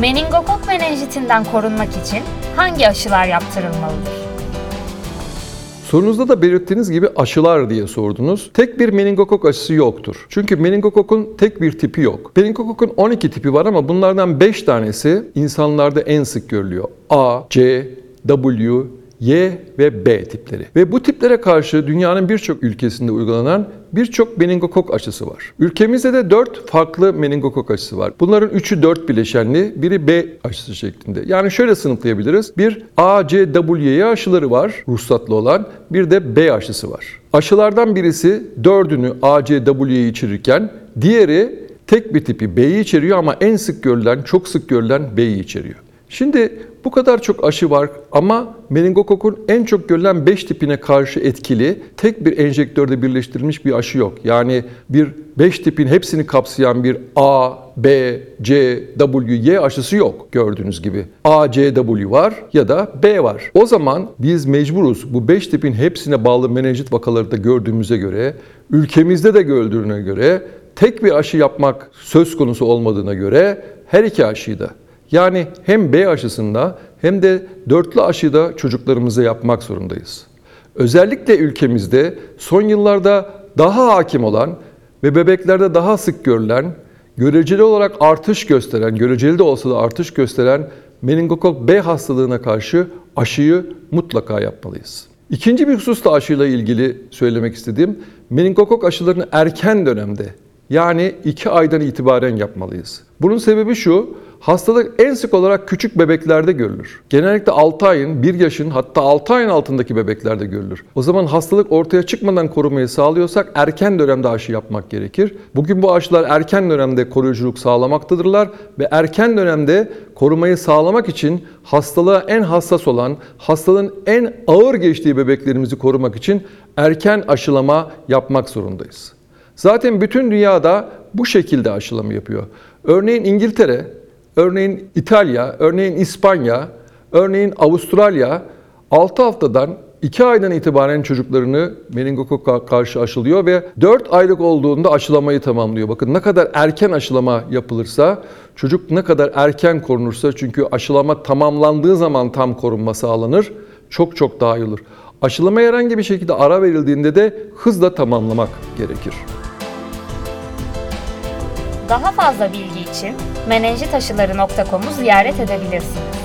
Meningokok menenjitinden korunmak için hangi aşılar yaptırılmalıdır? Sorunuzda da belirttiğiniz gibi aşılar diye sordunuz. Tek bir meningokok aşısı yoktur. Çünkü meningokokun tek bir tipi yok. Meningokokun 12 tipi var ama bunlardan 5 tanesi insanlarda en sık görülüyor. A, C, W, Y ve B tipleri. Ve bu tiplere karşı dünyanın birçok ülkesinde uygulanan birçok meningokok aşısı var. Ülkemizde de 4 farklı meningokok aşısı var. Bunların 3'ü 4 bileşenli, biri B aşısı şeklinde. Yani şöyle sınıflayabiliriz. Bir A, C, W, Y aşıları var, ruhsatlı olan. Bir de B aşısı var. Aşılardan birisi 4'ünü A, C, W'yi içerirken diğeri tek bir tipi B'yi içeriyor ama en sık görülen, çok sık görülen B'yi içeriyor. Şimdi bu kadar çok aşı var ama meningokokun en çok görülen 5 tipine karşı etkili tek bir enjektörde birleştirilmiş bir aşı yok. Yani bir 5 tipin hepsini kapsayan bir A, B, C, W, Y aşısı yok gördüğünüz gibi. A, C, W var ya da B var. O zaman biz mecburuz bu 5 tipin hepsine bağlı menenjit vakaları da gördüğümüze göre, ülkemizde de gördüğüne göre tek bir aşı yapmak söz konusu olmadığına göre her iki aşıyı da yani hem B aşısında hem de dörtlü aşıda çocuklarımıza yapmak zorundayız. Özellikle ülkemizde son yıllarda daha hakim olan ve bebeklerde daha sık görülen, göreceli olarak artış gösteren, göreceli de olsa da artış gösteren meningokok B hastalığına karşı aşıyı mutlaka yapmalıyız. İkinci bir husus da aşıyla ilgili söylemek istediğim, meningokok aşılarını erken dönemde yani 2 aydan itibaren yapmalıyız. Bunun sebebi şu, hastalık en sık olarak küçük bebeklerde görülür. Genellikle 6 ayın, 1 yaşın hatta 6 ayın altındaki bebeklerde görülür. O zaman hastalık ortaya çıkmadan korumayı sağlıyorsak erken dönemde aşı yapmak gerekir. Bugün bu aşılar erken dönemde koruyuculuk sağlamaktadırlar ve erken dönemde korumayı sağlamak için hastalığa en hassas olan, hastalığın en ağır geçtiği bebeklerimizi korumak için erken aşılama yapmak zorundayız. Zaten bütün dünyada bu şekilde aşılama yapıyor. Örneğin İngiltere, örneğin İtalya, örneğin İspanya, örneğin Avustralya 6 haftadan 2 aydan itibaren çocuklarını meningokoka karşı aşılıyor ve 4 aylık olduğunda aşılamayı tamamlıyor. Bakın ne kadar erken aşılama yapılırsa, çocuk ne kadar erken korunursa çünkü aşılama tamamlandığı zaman tam korunma sağlanır, çok çok daha iyi olur. Aşılamaya herhangi bir şekilde ara verildiğinde de hızla tamamlamak gerekir. Daha fazla bilgi için menenjitaşıları.com'u ziyaret edebilirsiniz.